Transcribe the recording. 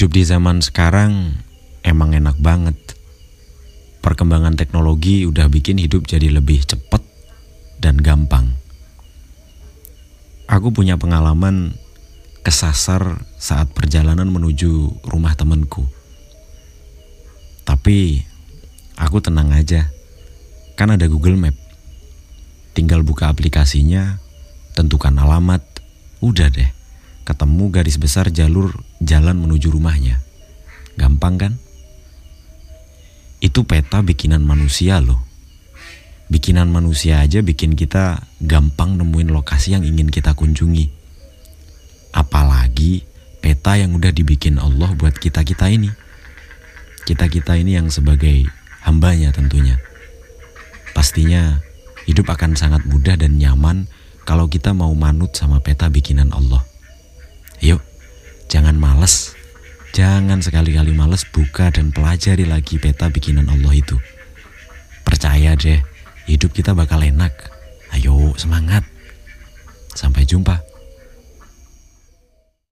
Hidup di zaman sekarang emang enak banget. Perkembangan teknologi udah bikin hidup jadi lebih cepat dan gampang. Aku punya pengalaman kesasar saat perjalanan menuju rumah temanku. Tapi aku tenang aja, kan ada Google Map. Tinggal buka aplikasinya, tentukan alamat, udah deh, ketemu garis besar jalur jalan menuju rumahnya. Gampang kan? Itu peta bikinan manusia loh. Bikinan manusia aja bikin kita gampang nemuin lokasi yang ingin kita kunjungi. Apalagi peta yang udah dibikin Allah buat kita-kita ini. Kita-kita ini yang sebagai hambanya tentunya. Pastinya hidup akan sangat mudah dan nyaman kalau kita mau manut sama peta bikinan Allah. Yuk, jangan males. Jangan sekali-kali males buka dan pelajari lagi peta bikinan Allah itu. Percaya deh, hidup kita bakal enak. Ayo, semangat. Sampai jumpa.